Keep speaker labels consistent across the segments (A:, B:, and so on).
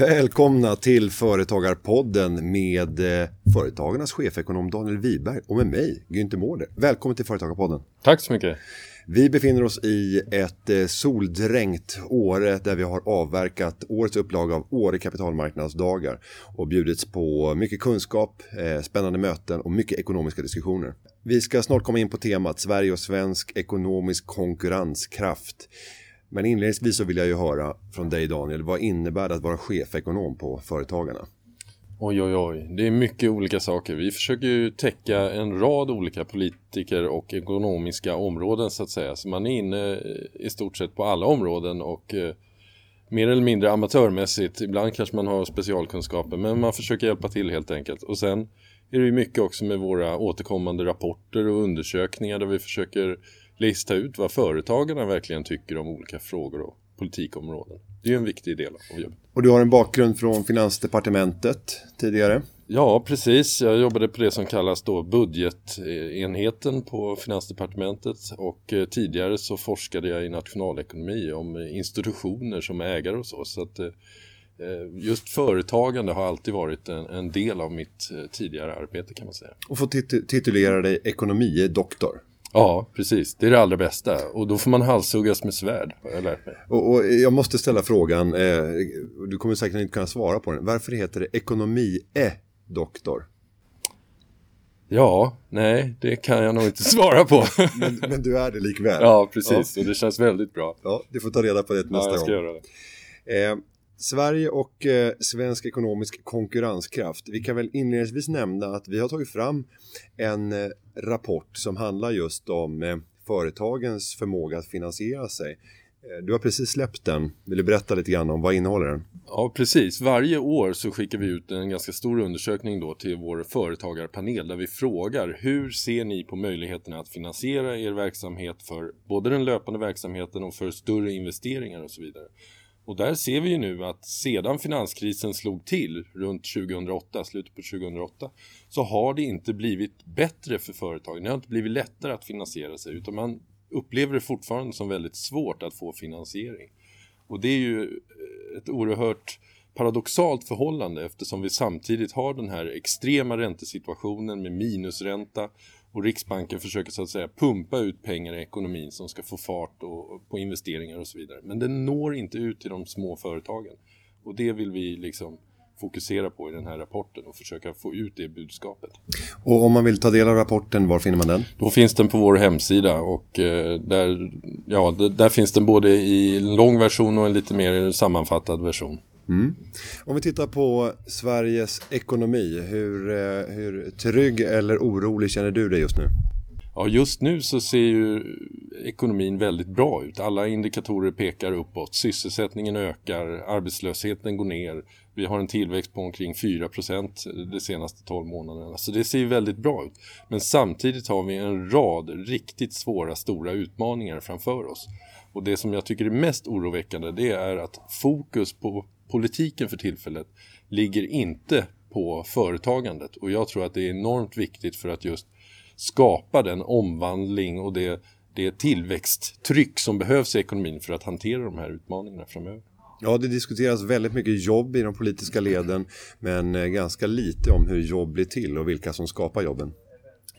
A: Välkomna till Företagarpodden med eh, Företagarnas chefekonom Daniel Wiberg och med mig, Günther Mårder. Välkommen till Företagarpodden.
B: Tack så mycket.
A: Vi befinner oss i ett eh, soldränkt Åre där vi har avverkat årets upplaga av Åre kapitalmarknadsdagar och bjudits på mycket kunskap, eh, spännande möten och mycket ekonomiska diskussioner. Vi ska snart komma in på temat Sverige och svensk ekonomisk konkurrenskraft. Men inledningsvis så vill jag ju höra från dig Daniel, vad innebär det att vara chefekonom på Företagarna?
B: Oj, oj, oj. Det är mycket olika saker. Vi försöker ju täcka en rad olika politiker och ekonomiska områden så att säga. Så man är inne eh, i stort sett på alla områden och eh, mer eller mindre amatörmässigt. Ibland kanske man har specialkunskaper men man försöker hjälpa till helt enkelt. Och sen är det ju mycket också med våra återkommande rapporter och undersökningar där vi försöker lista ut vad företagarna verkligen tycker om olika frågor och politikområden. Det är ju en viktig del av jobbet.
A: Och du har en bakgrund från Finansdepartementet tidigare.
B: Ja, precis. Jag jobbade på det som kallas då budgetenheten på Finansdepartementet och eh, tidigare så forskade jag i nationalekonomi om institutioner som ägare och så. Så att eh, just företagande har alltid varit en, en del av mitt eh, tidigare arbete kan man säga.
A: Och få tit titulera dig ekonomidoktor.
B: Ja, precis. Det är det allra bästa. Och då får man halshuggas med svärd, har jag lärt mig.
A: Och, och jag måste ställa frågan, eh, du kommer säkert inte kunna svara på den. Varför heter det ekonomie-doktor?
B: Ja, nej, det kan jag nog inte svara på.
A: men, men, du är det likväl?
B: Ja, precis. Ja. Och det känns väldigt bra.
A: Ja, du får ta reda på det nästa.
B: Ja, jag ska
A: gång.
B: göra det.
A: Eh, Sverige och eh, svensk ekonomisk konkurrenskraft. Vi kan väl inledningsvis nämna att vi har tagit fram en eh, rapport som handlar just om eh, företagens förmåga att finansiera sig. Eh, du har precis släppt den. Vill du berätta lite grann om vad innehåller den?
B: Ja, precis. Varje år så skickar vi ut en ganska stor undersökning då till vår företagarpanel där vi frågar hur ser ni på möjligheterna att finansiera er verksamhet för både den löpande verksamheten och för större investeringar och så vidare. Och där ser vi ju nu att sedan finanskrisen slog till runt 2008, slutet på 2008, så har det inte blivit bättre för företagen. Det har inte blivit lättare att finansiera sig utan man upplever det fortfarande som väldigt svårt att få finansiering. Och det är ju eh, ett oerhört paradoxalt förhållande eftersom vi samtidigt har den här extrema räntesituationen med minusränta och Riksbanken försöker så att säga pumpa ut pengar i ekonomin som ska få fart och, på investeringar och så vidare. Men den når inte ut till de små företagen. Och det vill vi liksom fokusera på i den här rapporten och försöka få ut det budskapet.
A: Och om man vill ta del av rapporten, var finner man den?
B: Då finns den på vår hemsida och eh, där, ja, där finns den både i en lång version och en lite mer sammanfattad version.
A: Mm. Om vi tittar på Sveriges ekonomi, hur, eh, hur trygg eller orolig känner du dig just nu?
B: Ja, just nu så ser ju ekonomin väldigt bra ut. Alla indikatorer pekar uppåt. Sysselsättningen ökar, arbetslösheten går ner. Vi har en tillväxt på omkring 4% de senaste 12 månaderna. Så det ser väldigt bra ut. Men samtidigt har vi en rad riktigt svåra, stora utmaningar framför oss. Och det som jag tycker är mest oroväckande det är att fokus på politiken för tillfället ligger inte på företagandet. Och jag tror att det är enormt viktigt för att just skapa den omvandling och det, det tillväxttryck som behövs i ekonomin för att hantera de här utmaningarna framöver.
A: Ja, det diskuteras väldigt mycket jobb i de politiska leden men eh, ganska lite om hur jobb blir till och vilka som skapar jobben.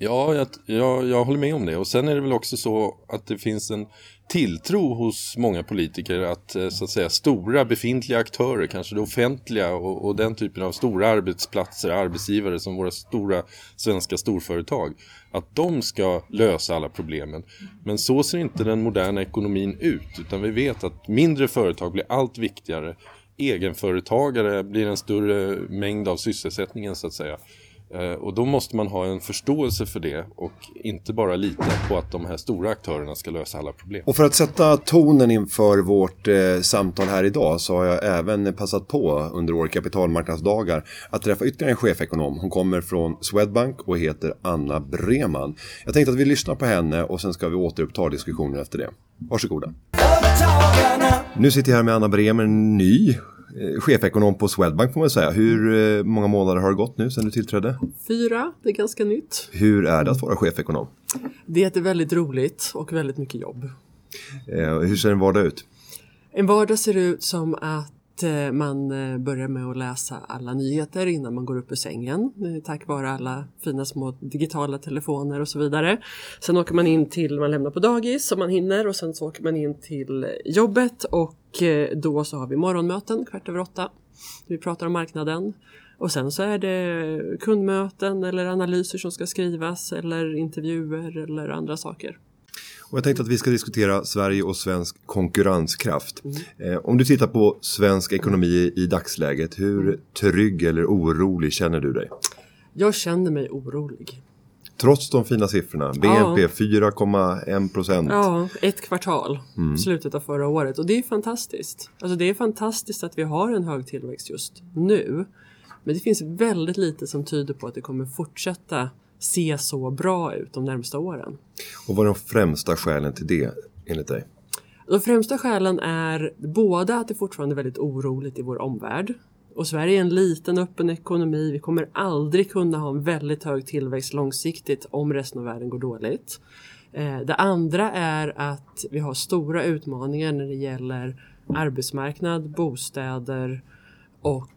B: Ja, jag, jag, jag håller med om det. Och sen är det väl också så att det finns en tilltro hos många politiker att eh, så att säga stora befintliga aktörer, kanske det offentliga och, och, den typen av stora arbetsplatser, arbetsgivare som våra stora svenska storföretag, att de ska lösa alla problemen. Men så ser inte den moderna ekonomin ut, utan vi vet att mindre företag blir allt viktigare. Egenföretagare blir en större mängd av sysselsättningen så att säga. Eh, och då måste man ha en förståelse för det och inte bara lita på att de här stora aktörerna ska lösa alla problem.
A: Och för att sätta tonen inför vårt eh, samtal här idag så har jag även passat på under våra kapitalmarknadsdagar att träffa ytterligare en chefekonom. Hon kommer från Swedbank och heter Anna Breman. Jag tänkte att vi lyssnar på henne och sen ska vi återuppta diskussionen efter det. Varsågoda. Nu sitter jag här med Anna Bremer, ny chefekonom på Swedbank får man säga. Hur eh, många månader har det gått nu sedan du tillträdde?
C: Fyra, det är ganska nytt.
A: Hur är det att vara chefekonom?
C: Det är väldigt roligt och väldigt mycket jobb.
A: Eh, hur ser en vardag ut?
C: En vardag ser ut som att eh, Eh, man eh, börjar med att läsa alla nyheter innan man går upp ur sängen eh, tack vare alla fina små digitala telefoner och så vidare. Sen åker man in till, man lämnar på dagis om man hinner och sen så åker man in till jobbet och då så har vi morgonmöten kvart över åtta. Vi pratar om marknaden och sen så är det kundmöten eller analyser som ska skrivas eller intervjuer eller andra saker.
A: Och jag tänkte att vi ska diskutera Sverige och svensk konkurrenskraft. Eh, om du tittar på svensk ekonomi i dagsläget, hur trygg eller orolig känner du dig?
C: Jag känner mig orolig.
A: Trots de fina siffrorna, BNP 4,1 procent.
C: Ja, ett kvartal, slutet av förra året. Och det är fantastiskt. Alltså det är fantastiskt att vi har en hög tillväxt just nu. Men det finns väldigt lite som tyder på att det kommer fortsätta se så bra ut de närmsta åren.
A: Och vad är de främsta skälen till det enligt dig?
C: De främsta skälen är både att det fortfarande är väldigt oroligt i vår omvärld. Och Sverige är en liten öppen ekonomi. Vi kommer aldrig kunna ha en väldigt hög tillväxt långsiktigt om resten av världen går dåligt. Eh, Det andra är att vi har stora utmaningar när det gäller arbetsmarknad, bostäder och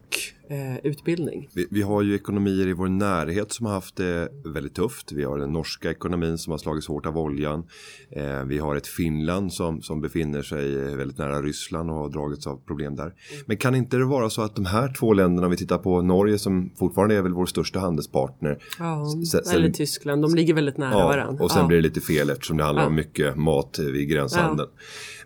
C: eh, utbildning.
A: Vi, vi har ju ekonomier i vår närhet som har haft det väldigt tufft. Vi har den norska ekonomin som har slagits hårt av oljan. Eh, vi har ett Finland som, som befinner sig väldigt nära Ryssland och har dragits av problem där. Men kan inte det vara så att de här två länderna, om vi tittar på Norge som fortfarande är väl vår största handelspartner.
C: Ja,
A: sen-
C: eller Tyskland, de ligger väldigt nära
A: Ja,
C: varandra.
A: och sen
C: ja.
A: blir det lite fel eftersom det handlar
C: Ja.
A: om mycket mat vid gränshandeln.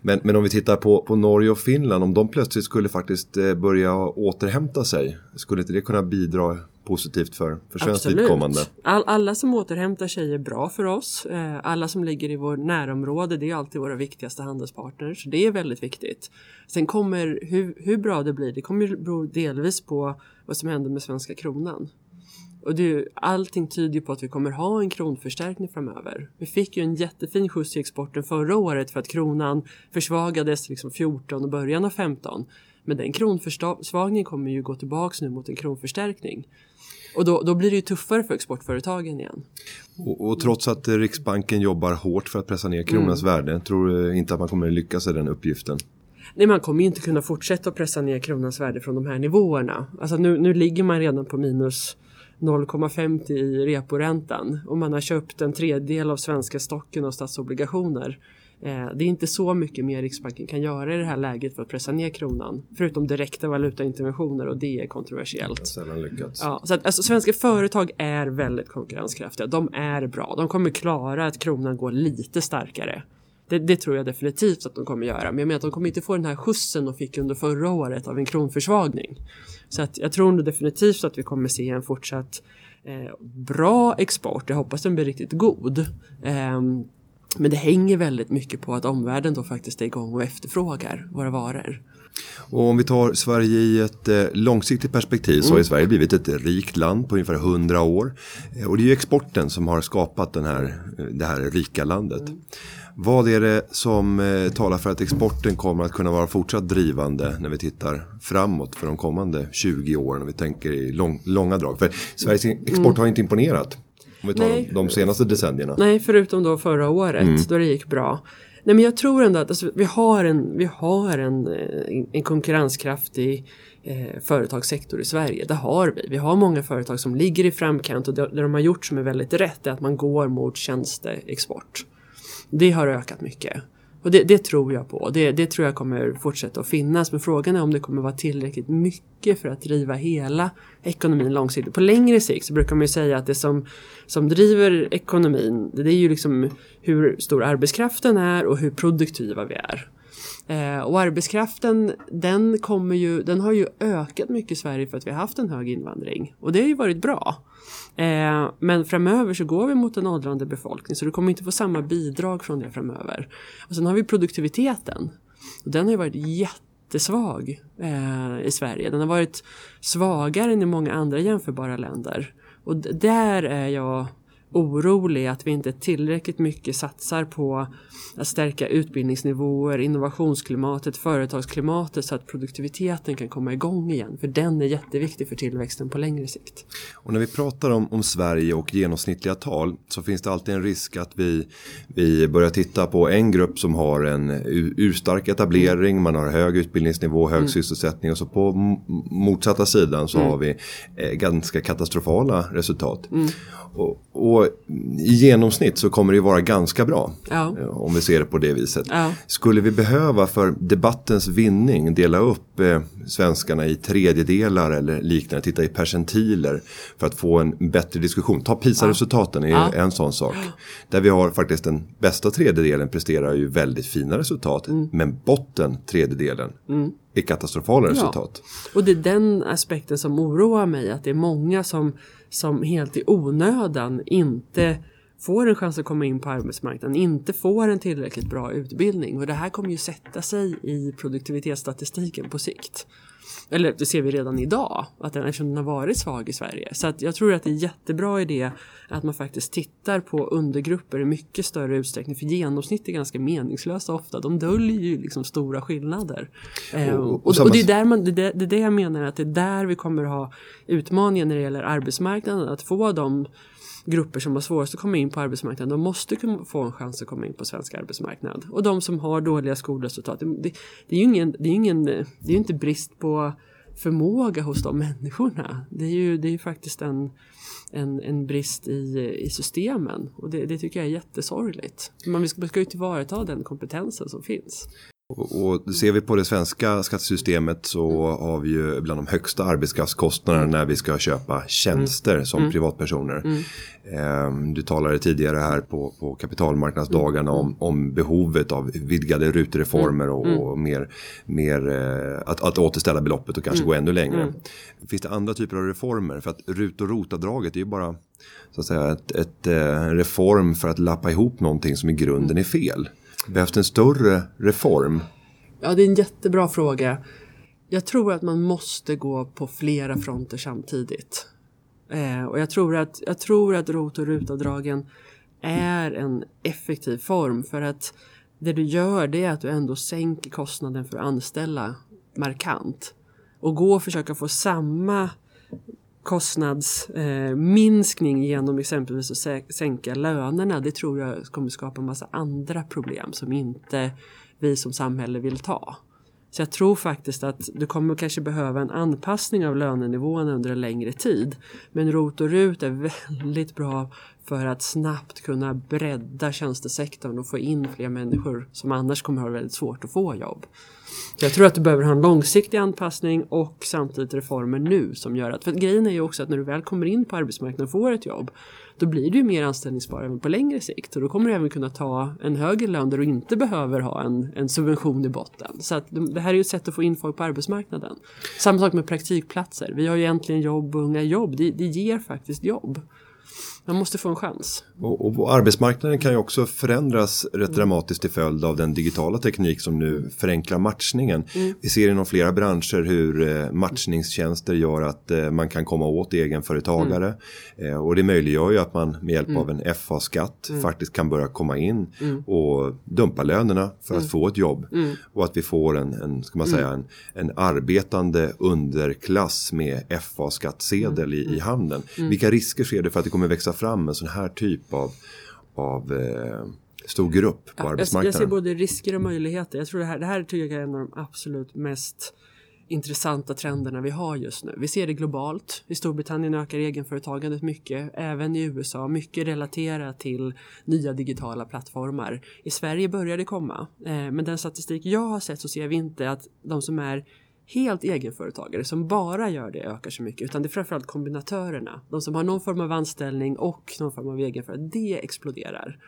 A: Men, men om vi tittar på, på Norge och Finland, om de plötsligt skulle faktiskt eh, börja återhämta sig, skulle inte det kunna bidra positivt för, för svenskt vidkommande?
C: All, alla som återhämtar sig är bra för oss. Eh, alla som ligger i vår närområde, det är alltid våra viktigaste handelspartners. Det är väldigt viktigt. Sen kommer hur, hur bra det blir, det kommer bero delvis på vad som händer med svenska kronan. Och det, allting tyder på att vi kommer ha en kronförstärkning framöver. Vi fick ju en jättefin skjuts i exporten förra året för att kronan försvagades liksom 14 och början av 15. Men den kronförsvagningen kommer ju gå tillbaks nu mot en kronförstärkning. Och då, då blir det ju tuffare för exportföretagen igen.
A: Och, och trots att Riksbanken jobbar hårt för att pressa ner kronans
C: Mm.
A: värde, tror du inte att man kommer lyckas i den uppgiften?
C: Nej, man kommer ju inte kunna fortsätta att pressa ner kronans värde från de här nivåerna. Alltså nu, nu ligger man redan på minus 0,50 i reporäntan och man har köpt en tredjedel av svenska stocken av statsobligationer. Eh, det är inte så mycket mer Riksbanken kan göra i det här läget för att pressa ner kronan. Förutom direkta valutainterventioner och det är kontroversiellt.
A: Sällan lyckats.
C: Ja, så att, alltså, svenska företag är väldigt konkurrenskraftiga. De är bra. De kommer klara att kronan går lite starkare. Det, det tror jag definitivt att de kommer göra. Men jag menar att de kommer inte få den här skjutsen de fick under förra året av en kronförsvagning. Så att jag tror nog definitivt att vi kommer se en fortsatt eh, bra export. Jag hoppas den blir riktigt god. Ehm, men det hänger väldigt mycket på att omvärlden då faktiskt är igång och efterfrågar våra varor.
A: Och om vi tar Sverige i ett eh, långsiktigt perspektiv så har ju Sverige blivit ett rikt land på ungefär 100 år. Eh, och det är ju exporten som har skapat den här, eh, det här rika landet. Vad är det som talar för att exporten kommer att kunna vara fortsatt drivande när vi tittar framåt för de kommande 20 åren? Om vi tänker i lång, långa drag. För Sveriges export har inte imponerat. Om vi tar
C: Nej.
A: de, de senaste decennierna.
C: Nej, förutom då förra året då det gick bra. Nej, men jag tror ändå att alltså, vi har en, vi har en, eh, en konkurrenskraftig eh, företagssektor i Sverige. Det har vi. Vi har många företag som ligger i framkant och det, det de har gjort som är väldigt rätt är att man går mot tjänsteexport. Det har ökat mycket. Och det, det tror jag på. Det, det tror jag kommer fortsätta att finnas. Men frågan är om det kommer vara tillräckligt mycket för att driva hela ekonomin långsiktigt. På längre sikt så brukar man ju säga att det som, som driver ekonomin det är ju liksom hur stor arbetskraften är och hur produktiva vi är. Eh, och arbetskraften den, kommer ju, den har ju ökat mycket i Sverige för att vi har haft en hög invandring. Och det har ju varit bra. Eh, men framöver så går vi mot en åldrande befolkning så du kommer inte få samma bidrag från det framöver. Och sen har vi produktiviteten. Och den har ju varit jättesvag eh, i Sverige. Den har varit svagare än i många andra jämförbara länder. Och där är jag orolig att vi inte tillräckligt mycket satsar på att stärka utbildningsnivåer, innovationsklimatet, företagsklimatet så att produktiviteten kan komma igång igen. För den är jätteviktig för tillväxten på längre sikt.
A: Och när vi pratar om, om Sverige och genomsnittliga tal så finns det alltid en risk att vi, vi börjar titta på en grupp som har en urstark etablering, man har hög utbildningsnivå, hög mm. sysselsättning och så på motsatta sidan så mm. har vi eh, ganska katastrofala resultat. Mm. Och, och, i genomsnitt så kommer det vara ganska bra. Ja. Eh, om vi ser det på det viset. Ja. Skulle vi behöva för debattens vinning dela upp eh, svenskarna i tredjedelar eller liknande, titta i percentiler för att få en bättre diskussion. Ta PISA-resultaten ja. är en sån sak. Där vi har faktiskt den bästa tredjedelen presterar ju väldigt fina resultat. Mm. Men botten tredjedelen mm. Är katastrofala resultat.
C: Och det är den aspekten som oroar mig, att det är många som som helt i onödan inte får en chans att komma in på arbetsmarknaden, inte får en tillräckligt bra utbildning. Och det här kommer ju sätta sig i produktivitetsstatistiken på sikt. Eller det ser vi redan idag, att den, eftersom den har varit svag i Sverige. Så att jag tror att det är jättebra idé att man faktiskt tittar på undergrupper i mycket större utsträckning. För genomsnitt är ganska meningslösa ofta. De döljer ju liksom stora skillnader. Och, och, och, och det, är där man, det, det är det jag menar att det är där vi kommer ha utmaningen när det gäller arbetsmarknaden. Att få de grupper som har svårast att komma in på arbetsmarknaden, de måste få en chans att komma in på svensk arbetsmarknad. Och de som har dåliga skolresultat, det, det, är ju ingen, det är ingen, det är inte brist på förmåga hos de människorna. Det är ju, det är ju faktiskt en, en, en brist i, i systemen och det, det tycker jag är jättesorgligt. Man ska, ska ju tillvarata den kompetensen som finns.
A: Och ser vi på det svenska skattesystemet så har vi ju bland de högsta arbetskraftskostnaderna när vi ska köpa tjänster mm. som mm. privatpersoner. Mm. Ehm, du talade tidigare här på, på kapitalmarknadsdagarna om, om behovet av vidgade rutreformer och, och mer, mer eh, att, att återställa beloppet och kanske gå ännu längre. Finns det andra typer av reformer? För att RUT och rotavdraget är ju bara så att säga, ett, ett, eh, en reform för att lappa ihop någonting som i grunden är fel behövt en större reform?
C: Ja, det är en jättebra fråga. Jag tror att man måste gå på flera fronter samtidigt. Eh, och jag tror att, jag tror att ROT och RUT-avdragen är en effektiv form för att det du gör det är att du ändå sänker kostnaden för att anställa markant. Och gå och försöka få samma kostnadsminskning eh, genom exempelvis att sänka lönerna, det tror jag kommer skapa en massa andra problem som inte vi som samhälle vill ta. Så jag tror faktiskt att du kommer kanske behöva en anpassning av lönenivån under en längre tid. Men ROT och RUT är väldigt bra för att snabbt kunna bredda tjänstesektorn och få in fler människor som annars kommer ha väldigt svårt att få jobb. Jag tror att du behöver ha en långsiktig anpassning och samtidigt reformer nu som gör att, för grejen är ju också att när du väl kommer in på arbetsmarknaden och får ett jobb då blir du ju mer anställningsbar även på längre sikt och då kommer du även kunna ta en högre lön där du inte behöver ha en, en subvention i botten. Så att det här är ju ett sätt att få in folk på arbetsmarknaden. Samma sak med praktikplatser. Vi har ju egentligen jobb och unga jobb. Det, det ger faktiskt jobb. Man måste få en chans.
A: Och, och, arbetsmarknaden kan ju också förändras rätt dramatiskt till följd av den digitala teknik som nu förenklar matchningen. Mm. Vi ser inom flera branscher hur eh, matchningstjänster gör att eh, man kan komma åt egenföretagare. Mm. Eh, och det möjliggör ju att man med hjälp mm. av en FA-skatt mm. faktiskt kan börja komma in mm. och dumpa lönerna för att mm. få ett jobb. Och att vi får en, en ska man säga, en, en arbetande underklass med FA-skattsedel i, i handen. Vilka risker ser du för att det kommer växa fram en sån här typ av, av eh, stor grupp på ja, arbetsmarknaden.
C: Jag, jag ser både risker och möjligheter. Jag tror det här, det här tycker jag är en av de absolut mest intressanta trenderna vi har just nu. Vi ser det globalt. I Storbritannien ökar egenföretagandet mycket, även i USA, mycket relaterat till nya digitala plattformar. I Sverige börjar det komma, eh, men den statistik jag har sett så ser vi inte att de som är helt egenföretagare som bara gör det ökar så mycket utan det är framförallt kombinatörerna. De som har någon form av anställning och någon form av egenföretag. Det exploderar.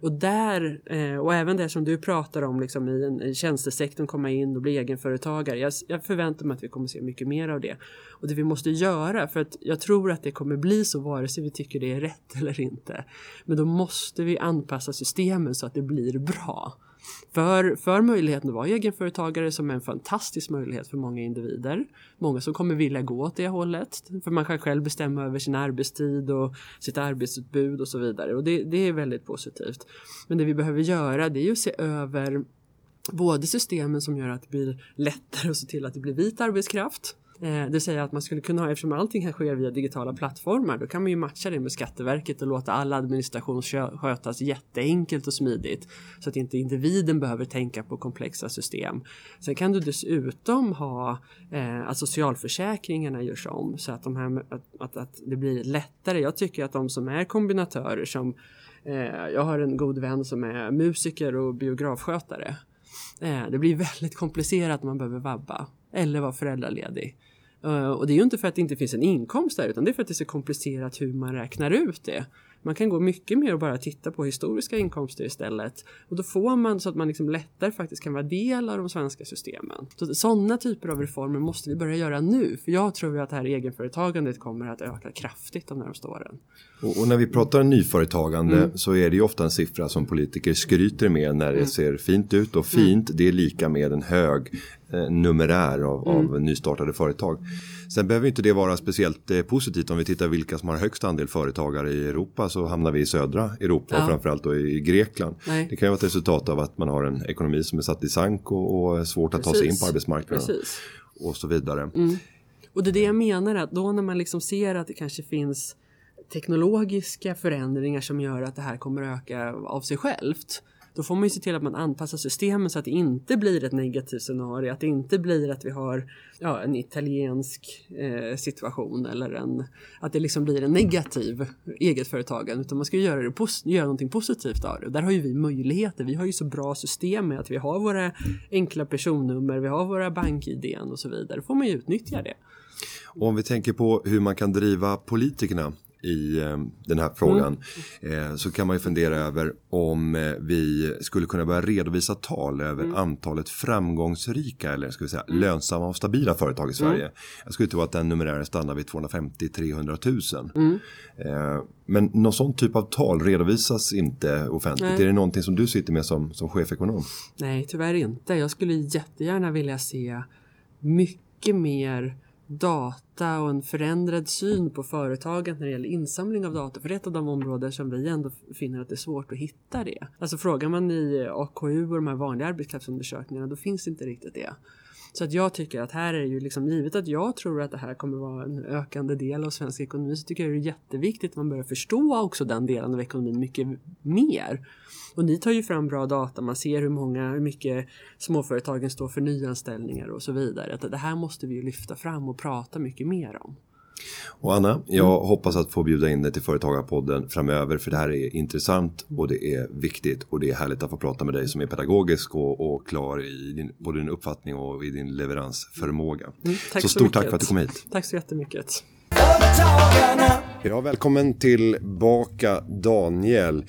C: Och där, eh, och även det som du pratar om liksom i, en, i tjänstesektorn komma in och bli egenföretagare. Jag, jag förväntar mig att vi kommer se mycket mer av det. Och det vi måste göra för att jag tror att det kommer bli så vare sig vi tycker det är rätt eller inte. Men då måste vi anpassa systemen så att det blir bra. För, för möjligheten att vara egenföretagare som är en fantastisk möjlighet för många individer. Många som kommer vilja gå åt det hållet. För man kan själv bestämma över sin arbetstid och sitt arbetsutbud och så vidare. Och det, det är väldigt positivt. Men det vi behöver göra det är ju att se över både systemen som gör att det blir lättare att se till att det blir vit arbetskraft Eh, det vill säga att man skulle kunna ha, eftersom allting här sker via digitala plattformar, då kan man ju matcha det med Skatteverket och låta all administration skötas jätteenkelt och smidigt. Så att inte individen behöver tänka på komplexa system. Sen kan du dessutom ha eh, att socialförsäkringarna görs om så att, de här, att, att, att det blir lättare. Jag tycker att de som är kombinatörer som eh, jag har en god vän som är musiker och biografskötare. Eh, det blir väldigt komplicerat när man behöver vabba eller vara föräldraledig. Eh, och det är ju inte för att det inte finns en inkomst där utan det är för att det är så komplicerat hur man räknar ut det. Man kan gå mycket mer och bara titta på historiska inkomster istället. Och då får man så att man liksom lättare faktiskt kan vara del av de svenska systemen. Så sådana typer av reformer måste vi börja göra nu. För jag tror att det här egenföretagandet kommer att öka kraftigt de närmaste åren.
A: Och, och när vi pratar nyföretagande mm. så är det ju ofta en siffra som politiker skryter med när det mm. ser fint ut. Och fint mm. det är lika med en hög eh, numerär av, mm. av nystartade företag. Sen behöver inte det vara speciellt eh, positivt om vi tittar vilka som har högst andel företagare i Europa så hamnar vi i södra Europa ja. och framförallt då i Grekland. Nej. Det kan ju vara ett resultat av att man har en ekonomi som är satt i sank och, och svårt att Precis. ta sig in på arbetsmarknaden. Precis. Och så vidare. Mm.
C: Och det är det jag menar att då när man liksom ser att det kanske finns teknologiska förändringar som gör att det här kommer öka av sig självt då får man ju se till att man anpassar systemen så att det inte blir ett negativt scenario, att det inte blir att vi har ja, en italiensk eh, situation eller en, att det liksom blir en negativ egetföretagande utan man ska göra, det göra någonting positivt av det. Och där har ju vi möjligheter, vi har ju så bra system med att vi har våra enkla personnummer, vi har våra bank-id och så vidare, då får man ju utnyttja det.
A: Och om vi tänker på hur man kan driva politikerna i eh, den här frågan mm. så kan man ju fundera över om eh, vi skulle kunna börja redovisa tal över mm. antalet framgångsrika eller ska vi säga mm. lönsamma och stabila företag i Sverige. Mm. Jag skulle tro att den numerären stannar vid 250-300 000. Mm. Men någon sån typ av tal redovisas inte offentligt. Nej. Är det någonting som du sitter med som, som chefekonom?
C: Nej, tyvärr inte. Jag skulle jättegärna vilja se mycket mer data och en förändrad syn på företagen när det gäller insamling av data. För det är ett av de områden som vi ändå finner att det är svårt att hitta det. Alltså frågar man i AKU och de här vanliga arbetskraftsundersökningarna då finns inte riktigt det. Så att jag tycker att här är ju liksom givet att jag tror att det här kommer vara en ökande del av svensk ekonomi så tycker jag det är jätteviktigt att man börjar förstå också den delen av ekonomin mycket mer. Och ni tar ju fram bra data, man ser hur många, hur mycket småföretagen står för nyanställningar och så vidare. Att det här måste vi ju lyfta fram och prata mycket mer om.
A: Och Anna, jag mm. hoppas att få bjuda in dig till Företagarpodden framöver för det här är intressant och det är viktigt och det är härligt att få prata med dig som är pedagogisk och, och klar i din, både din uppfattning och i din leveransförmåga. Mm, så, så stort mycket. tack för att du kom hit.
C: Tack så jättemycket.
A: Ja, välkommen tillbaka Daniel.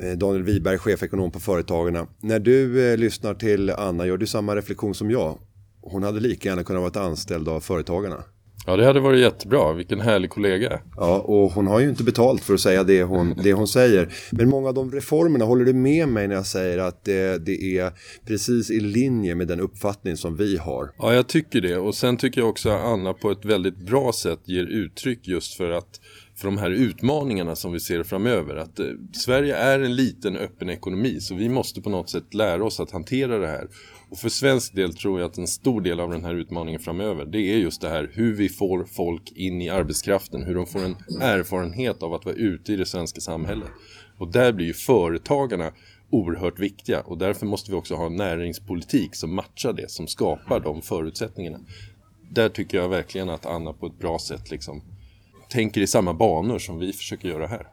A: Eh, Daniel Wiberg, chefekonom på Företagarna. När du eh, lyssnar till Anna, gör du samma reflektion som jag? Hon hade lika gärna kunnat vara anställd av Företagarna.
B: Ja, det hade varit jättebra. Vilken härlig kollega.
A: Ja, och hon har ju inte betalt för att säga det hon, det hon säger. Men många av de reformerna, håller du med mig när jag säger att det, det är precis i linje med den uppfattning som vi har?
B: Ja, jag tycker det. Och sen tycker jag också att Anna på ett väldigt bra sätt ger uttryck just för att för de här utmaningarna som vi ser framöver. Att eh, Sverige är en liten öppen ekonomi så vi måste på något sätt lära oss att hantera det här. Och för svensk del tror jag att en stor del av den här utmaningen framöver det är just det här hur vi får folk in i arbetskraften, hur de får en erfarenhet av att vara ute i det svenska samhället. Och där blir ju företagarna oerhört viktiga och därför måste vi också ha en näringspolitik som matchar det, som skapar de förutsättningarna. Där tycker jag verkligen att Anna på ett bra sätt liksom tänker i samma banor som vi försöker göra här.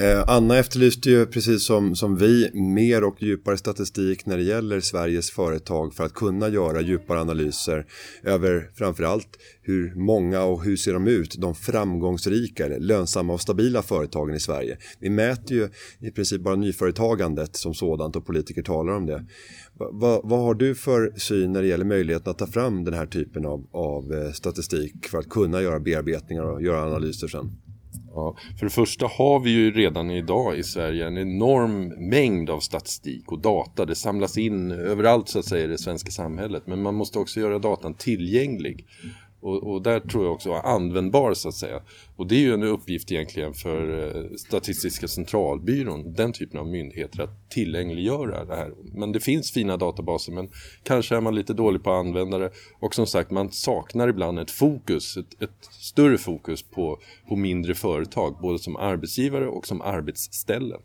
A: Eh, Anna efterlyste ju precis som, som vi mer och djupare statistik när det gäller Sveriges företag för att kunna göra djupare analyser över framförallt hur många och hur ser de ut, de framgångsrika, lönsamma och stabila företagen i Sverige. Vi mäter ju i princip bara nyföretagandet som sådant och politiker talar om det. Va, vad har du för syn när det gäller möjligheten att ta fram den här typen av, av eh, statistik för att kunna göra bearbetningar och göra analyser sen?
B: Ja, för det första har vi ju redan idag i Sverige en enorm mängd av statistik och data. Det samlas in överallt så att säga i det svenska samhället. Men man måste också göra datan tillgänglig. Och, och, där tror jag också användbar så att säga. Och det är ju en uppgift egentligen för eh, Statistiska centralbyrån, den typen av myndigheter, att tillgängliggöra det här. Men det finns fina databaser, men kanske är man lite dålig på att använda det. Och som sagt, man saknar ibland ett fokus, ett, ett större fokus på, på mindre företag, både som arbetsgivare och som arbetsställe.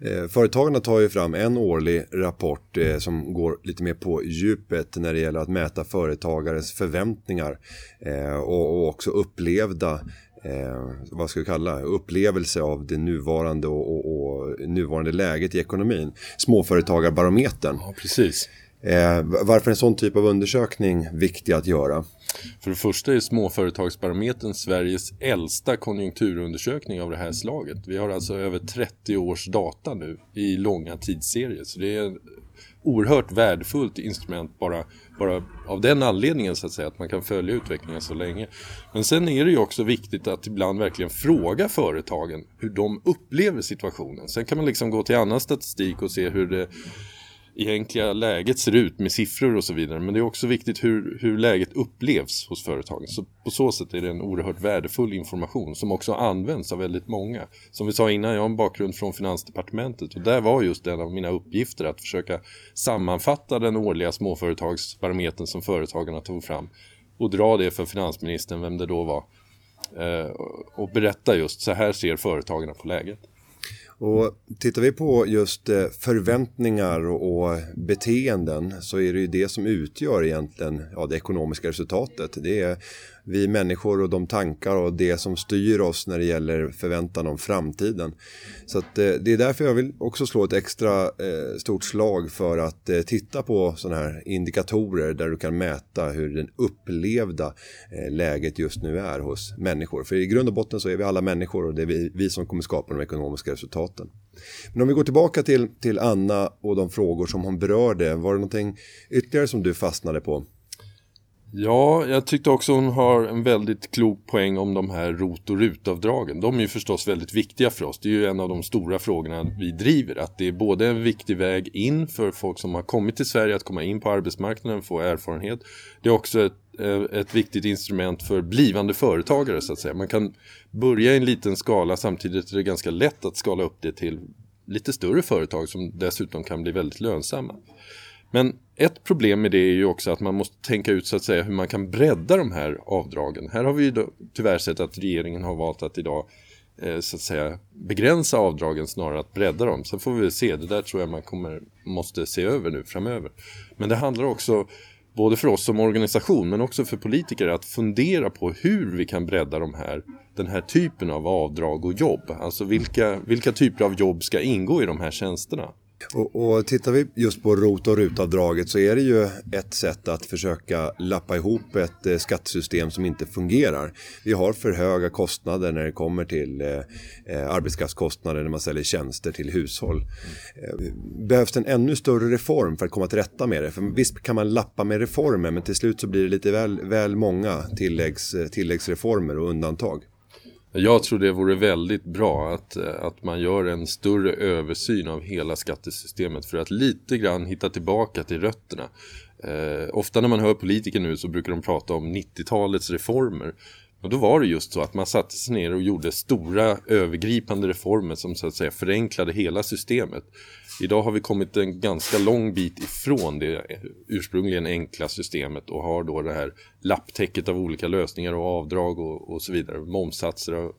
A: Eh, företagarna tar ju fram en årlig rapport eh, som går lite mer på djupet när det gäller att mäta företagares förväntningar eh, och, och också upplevda eh, vad ska vi kalla upplevelse av det nuvarande och, och, och nuvarande läget i ekonomin. Småföretagarbarometern.
B: Ja, precis.
A: Eh, varför en sån typ av undersökning viktig att göra?
B: För det första är Småföretagsbarometern Sveriges äldsta konjunkturundersökning av det här slaget. Vi har alltså över 30 års data nu i långa tidsserier. Så det är ett oerhört värdefullt instrument bara, bara av den anledningen så att säga att man kan följa utvecklingen så länge. Men sen är det ju också viktigt att ibland verkligen fråga företagen hur de upplever situationen. Sen kan man liksom gå till annan statistik och se hur det egentliga läget ser ut med siffror och så vidare. Men det är också viktigt hur, hur läget upplevs hos företagen. Så på så sätt är det en oerhört värdefull information som också används av väldigt många. Som vi sa innan, jag har en bakgrund från Finansdepartementet och där var just en av mina uppgifter att försöka sammanfatta den årliga småföretagsbarometern som företagarna tog fram och dra det för finansministern, vem det då var, eh, och berätta just så här ser företagarna på läget.
A: Och tittar vi på just eh, förväntningar och beteenden så är det ju det som utgör egentligen ja, det ekonomiska resultatet. Det är vi människor och de tankar och det som styr oss när det gäller förväntan om framtiden. Så att, eh, det är därför jag vill också slå ett extra eh, stort slag för att eh, titta på sådana här indikatorer där du kan mäta hur den upplevda eh, läget just nu är hos människor. För i grund och botten så är vi alla människor och det är vi, vi som kommer skapa de ekonomiska resultaten. Men om vi går tillbaka till, till Anna och de frågor som hon berörde, var det någonting ytterligare som du fastnade på?
B: Ja, jag tyckte också hon har en väldigt klok poäng om de här rot och rutavdragen. De är ju förstås väldigt viktiga för oss. Det är ju en av de stora frågorna vi driver. Att det är både en viktig väg in för folk som har kommit till Sverige att komma in på arbetsmarknaden och få erfarenhet. Det är också ett, eh, ett viktigt instrument för blivande företagare så att säga. Man kan börja i en liten skala samtidigt är det ganska lätt att skala upp det till lite större företag som dessutom kan bli väldigt lönsamma. Men ett problem med det är ju också att man måste tänka ut så att säga hur man kan bredda de här avdragen. Här har vi ju då, tyvärr sett att regeringen har valt att idag eh, så att säga begränsa avdragen snarare att bredda dem. Sen får vi se, det där tror jag man kommer, måste se över nu framöver. Men det handlar också både för oss som organisation men också för politiker att fundera på hur vi kan bredda de här, den här typen av avdrag och jobb. Alltså vilka, vilka typer av jobb ska ingå i de här tjänsterna.
A: Och, och tittar vi just på ROT och RUT-avdraget så är det ju ett sätt att försöka lappa ihop ett eh, skattesystem som inte fungerar. Vi har för höga kostnader när det kommer till eh, eh arbetskraftskostnader när man säljer tjänster till hushåll. Eh, behövs det en ännu större reform för att komma till rätta med det? För visst kan man lappa med reformer men till slut så blir det lite väl, väl många tilläggs, eh, tilläggsreformer och undantag.
B: Jag tror det vore väldigt bra att, eh, att man gör en större översyn av hela skattesystemet för att lite grann hitta tillbaka till rötterna. Eh, ofta när man hör politiker nu så brukar de prata om 90-talets reformer. Och då var det just så att man satte sig ner och gjorde stora övergripande reformer som så att säga förenklade hela systemet. Idag har vi kommit en ganska lång bit ifrån det ursprungligen enkla systemet och har då det här lapptäcket av olika lösningar och avdrag och, och så vidare, momssatser och,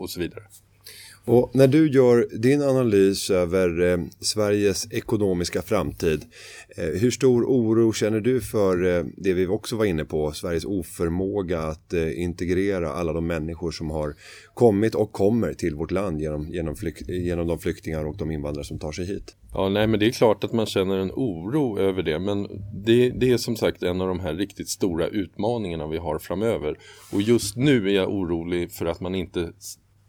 B: och så vidare.
A: Och när du gör din analys över eh, Sveriges ekonomiska framtid, eh, hur stor oro känner du för eh, det vi också var inne på, Sveriges oförmåga att eh, integrera alla de människor som har kommit och kommer till vårt land genom, genom, flyk, genom de flyktingar och de invandrare som tar sig hit?
B: Ja, nej, men det är klart att man känner en oro över det, men det, det är som sagt en av de här riktigt stora utmaningarna vi har framöver. Och just nu är jag orolig för att man inte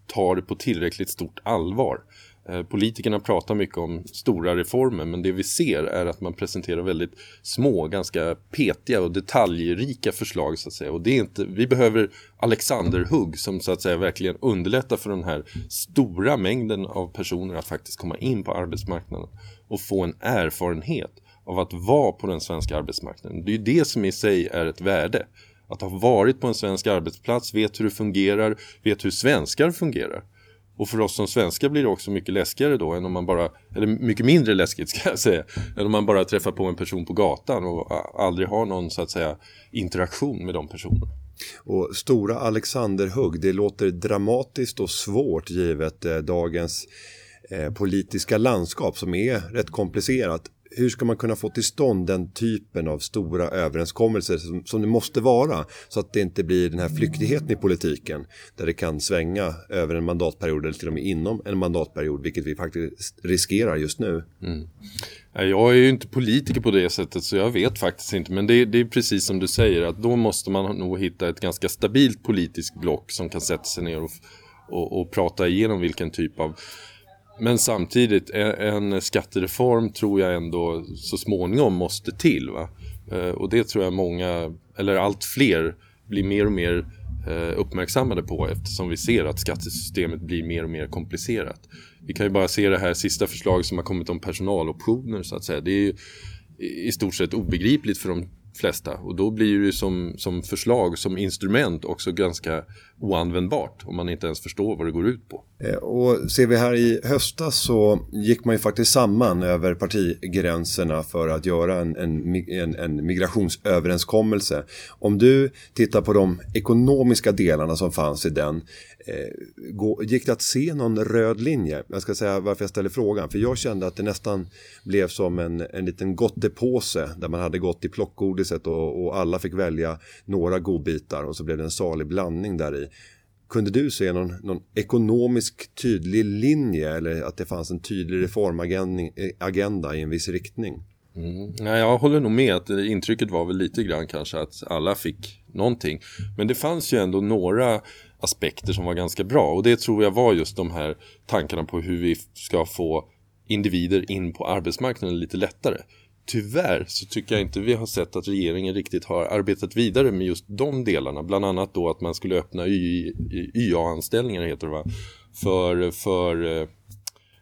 B: tar det på tillräckligt stort allvar. Eh, politikerna pratar mycket om stora reformer men det vi ser är att man presenterar väldigt små, ganska petiga och detaljrika förslag så att säga. Och det är inte, vi behöver Alexanderhugg som så att säga verkligen underlättar för den här stora mängden av personer att faktiskt komma in på arbetsmarknaden och få en erfarenhet av att vara på den svenska arbetsmarknaden. Det är ju det som i sig är ett värde. Att ha varit på en svensk arbetsplats, vet hur det fungerar, vet hur svenskar fungerar. Och för oss som svenskar blir det också mycket läskigare då än om man bara, eller mycket mindre läskigt ska jag säga, än om man bara träffar på en person på gatan och aldrig har någon så att säga interaktion med de personerna.
A: Och stora Alexanderhugg, det låter dramatiskt och svårt givet eh, dagens eh, politiska landskap som är rätt komplicerat hur ska man kunna få till stånd den typen av stora överenskommelser som, som det måste vara så att det inte blir den här flyktigheten i politiken där det kan svänga över en mandatperiod eller till och med inom en mandatperiod vilket vi faktiskt riskerar just nu. Mm.
B: Jag är ju inte politiker på det sättet så jag vet faktiskt inte men det är, det är precis som du säger att då måste man nog hitta ett ganska stabilt politiskt block som kan sätta sig ner och, och, och prata igenom vilken typ av men samtidigt, en skattereform tror jag ändå så småningom måste till. Va? Eh, och det tror jag många, eller allt fler, blir mer och mer eh, uppmärksammade på eftersom vi ser att skattesystemet blir mer och mer komplicerat. Vi kan ju bara se det här sista förslaget som har kommit om personaloptioner så att säga. Det är ju i stort sett obegripligt för de flesta och då blir det som, som förslag, som instrument också ganska oanvändbart om man inte ens förstår vad det går ut på.
A: Eh, och ser vi här i höstas så gick man ju faktiskt samman över partigränserna för att göra en, en, en, migrationsöverenskommelse. Om du tittar på de ekonomiska delarna som fanns i den, eh, gick det att se någon röd linje? Jag ska säga varför jag ställer frågan, för jag kände att det nästan blev som en, en liten gottepåse där man hade gått i plockgodiset och, och alla fick välja några godbitar och så blev det en salig blandning där i. Kunde du se någon, någon ekonomisk tydlig linje eller att det fanns en tydlig reformagenda eh, i en viss riktning?
B: Mm. Nej, jag håller nog med att intrycket var väl lite grann kanske att alla fick någonting. Men det fanns ju ändå några aspekter som var ganska bra och det tror jag var just de här tankarna på hur vi ska få individer in på arbetsmarknaden lite lättare. Tyvärr så tycker jag inte vi har sett att regeringen riktigt har arbetat vidare med just de delarna. Bland annat då att man skulle öppna YA-anställningar heter det va? För, för,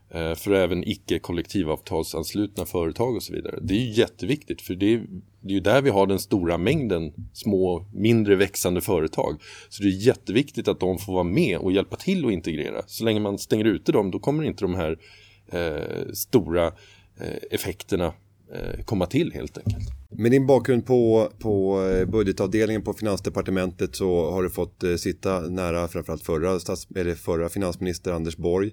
B: eh, för även icke kollektivavtalsanslutna företag och så vidare. Det är ju jätteviktigt för det är, det är ju där vi har den stora mängden små, mindre växande företag. Så det är jätteviktigt att de får vara med och hjälpa till att integrera. Så länge man stänger ute dem då kommer inte de här eh, stora eh, effekterna komma till helt enkelt.
A: Med din bakgrund på, på eh, budgetavdelningen på Finansdepartementet så har du fått eh, sitta nära framförallt förra, stats, eller förra finansminister Anders Borg.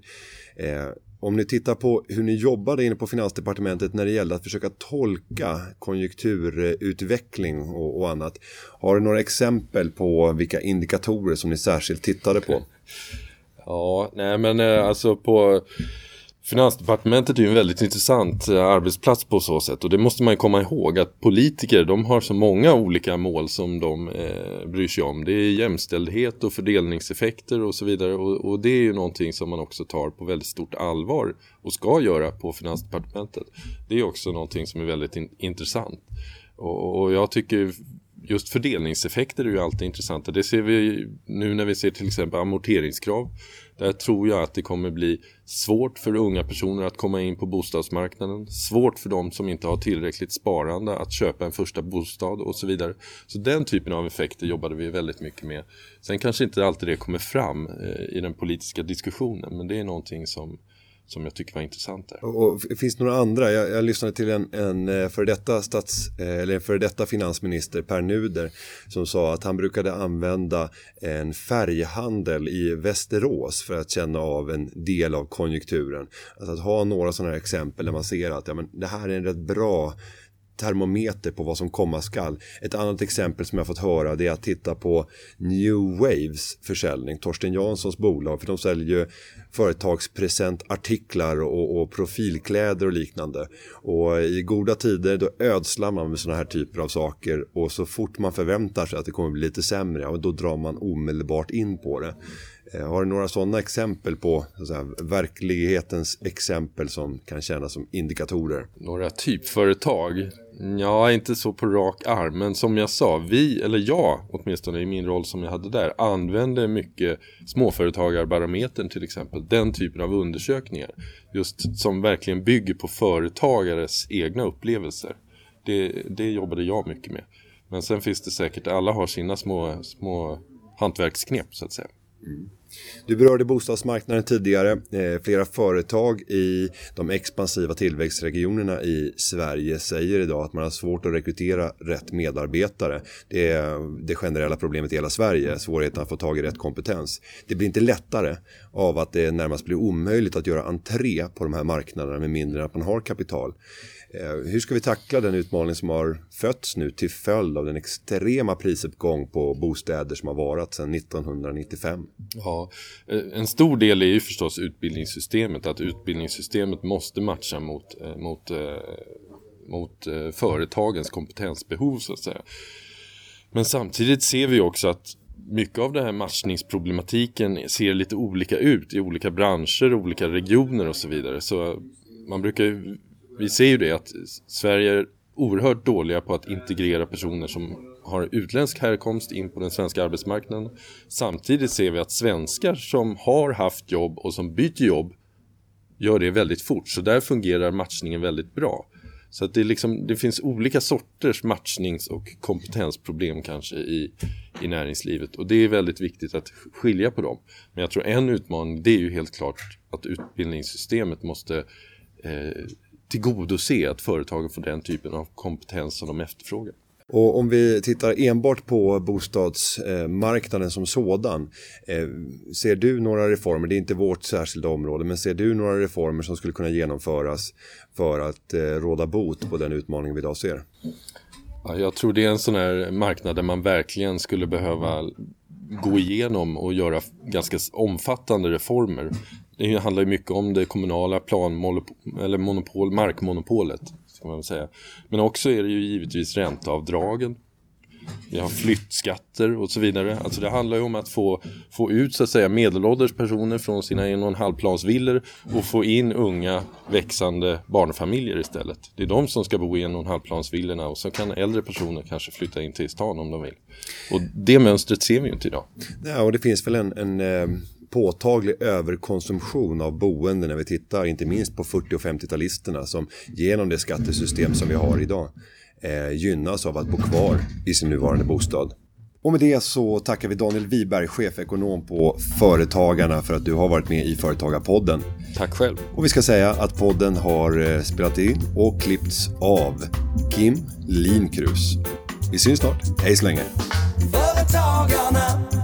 A: Eh, om ni tittar på hur ni jobbade inne på Finansdepartementet när det gällde att försöka tolka konjunkturutveckling och, och annat. Har du några exempel på vilka indikatorer som ni särskilt tittade på?
B: Ja, nej men alltså på Finansdepartementet är ju en väldigt intressant eh, arbetsplats på så sätt och det måste man ju komma ihåg att politiker de har så många olika mål som de eh, bryr sig om. Det är jämställdhet och fördelningseffekter och så vidare och, och, det är ju någonting som man också tar på väldigt stort allvar och ska göra på Finansdepartementet. Det är också någonting som är väldigt in intressant och, och jag tycker just fördelningseffekter är ju alltid intressanta. Det ser vi nu när vi ser till exempel amorteringskrav där tror jag att det kommer bli svårt för unga personer att komma in på bostadsmarknaden. Svårt för de som inte har tillräckligt sparande att köpa en första bostad och så vidare. Så den typen av effekter jobbade vi väldigt mycket med. Sen kanske inte alltid det kommer fram eh, i den politiska diskussionen men det är någonting som som jag tycker var intressant där.
A: Och, och finns det några andra? Jag, jag lyssnade till en, en eh, före detta, stats, eh, eller före detta finansminister, Per Nuder, som sa att han brukade använda en färghandel i Västerås för att känna av en del av konjunkturen. Alltså att ha några sådana här exempel där man ser att ja, men det här är en rätt bra termometer på vad som komma skall. Ett annat exempel som jag fått höra det är att titta på New Waves försäljning, Torsten Janssons bolag, för de säljer ju företagspresentartiklar och, och profilkläder och liknande. Och i goda tider då ödslar man med sådana här typer av saker och så fort man förväntar sig att det kommer bli lite sämre, ja, då drar man omedelbart in på det. Eh, har du några sådana exempel på så säga, verklighetens exempel som kan tjäna som indikatorer?
B: Några typföretag? Ja, inte så på rak arm, men som jag sa, vi, eller jag åtminstone i min roll som jag hade där, använde mycket småföretagarbarometern till exempel, den typen av undersökningar, just som verkligen bygger på företagares egna upplevelser. Det, det jobbade jag mycket med. Men sen finns det säkert, alla har sina små, små hantverksknep så att säga. Mm.
A: Du berörde bostadsmarknaden tidigare. Eh, flera företag i de expansiva tillväxtregionerna i Sverige säger idag att man har svårt att rekrytera rätt medarbetare. Det är det generella problemet i hela Sverige, svårigheten att få tag i rätt kompetens. Det blir inte lättare av att det närmast blir omöjligt att göra entré på de här marknaderna med mindre än att man har kapital. Eh, hur ska vi tackla den utmaning som har fötts nu till följd av den extrema prisuppgång på bostäder som har varit sedan 1995?
B: Ja, eh, en stor del är ju förstås utbildningssystemet, att utbildningssystemet måste matcha mot, eh, mot, mot företagens kompetensbehov så att säga. Men samtidigt ser vi också att mycket av den här matchningsproblematiken ser lite olika ut i olika branscher, olika regioner och så vidare. Så man brukar ju vi ser ju det att Sverige är oerhört dåliga på att integrera personer som har utländsk härkomst in på den svenska arbetsmarknaden. Samtidigt ser vi att svenskar som har haft jobb och som byter jobb gör det väldigt fort. Så där fungerar matchningen väldigt bra. Så att det, liksom, det finns olika sorters matchnings och kompetensproblem kanske i, i näringslivet. Och det är väldigt viktigt att skilja på dem. Men jag tror en utmaning det är ju helt klart att utbildningssystemet måste eh, tillgodose att företagen får den typen av kompetens som de efterfrågar.
A: Och om vi tittar enbart på bostadsmarknaden som sådan. Eh, ser du några reformer, det är inte vårt särskilda område, men ser du några reformer som skulle kunna genomföras för att eh, råda bot på den utmaning vi idag ser?
B: Ja, jag tror det är en sån här marknad där man verkligen skulle behöva gå igenom och göra ganska omfattande reformer det handlar ju mycket om det kommunala planmonopol, eller monopol, markmonopolet. Ska man säga. Men också är det ju givetvis ränteavdragen. Vi har flyttskatter och så vidare. Alltså det handlar ju om att få, få ut så att säga medelålders personer från sina en och en halvplansvillor och få in unga växande barnfamiljer istället. Det är de som ska bo i en och en halvplansvillorna och så kan äldre personer kanske flytta in till stan om de vill. Och det mönstret ser vi ju inte idag.
A: Ja, och det finns väl en, en eh, påtaglig överkonsumtion av boende när vi tittar inte minst på 40 och 50-talisterna som genom det skattesystem som vi har idag eh, gynnas av att bo kvar i sin nuvarande bostad. Och med det så tackar vi Daniel Wiberg, chefekonom på Företagarna för att du har varit med i Företagarpodden.
B: Tack själv.
A: Och vi ska säga att podden har eh, spelat in och klippts av Kim Linkrus. Vi syns snart. Hej så länge. Företagarna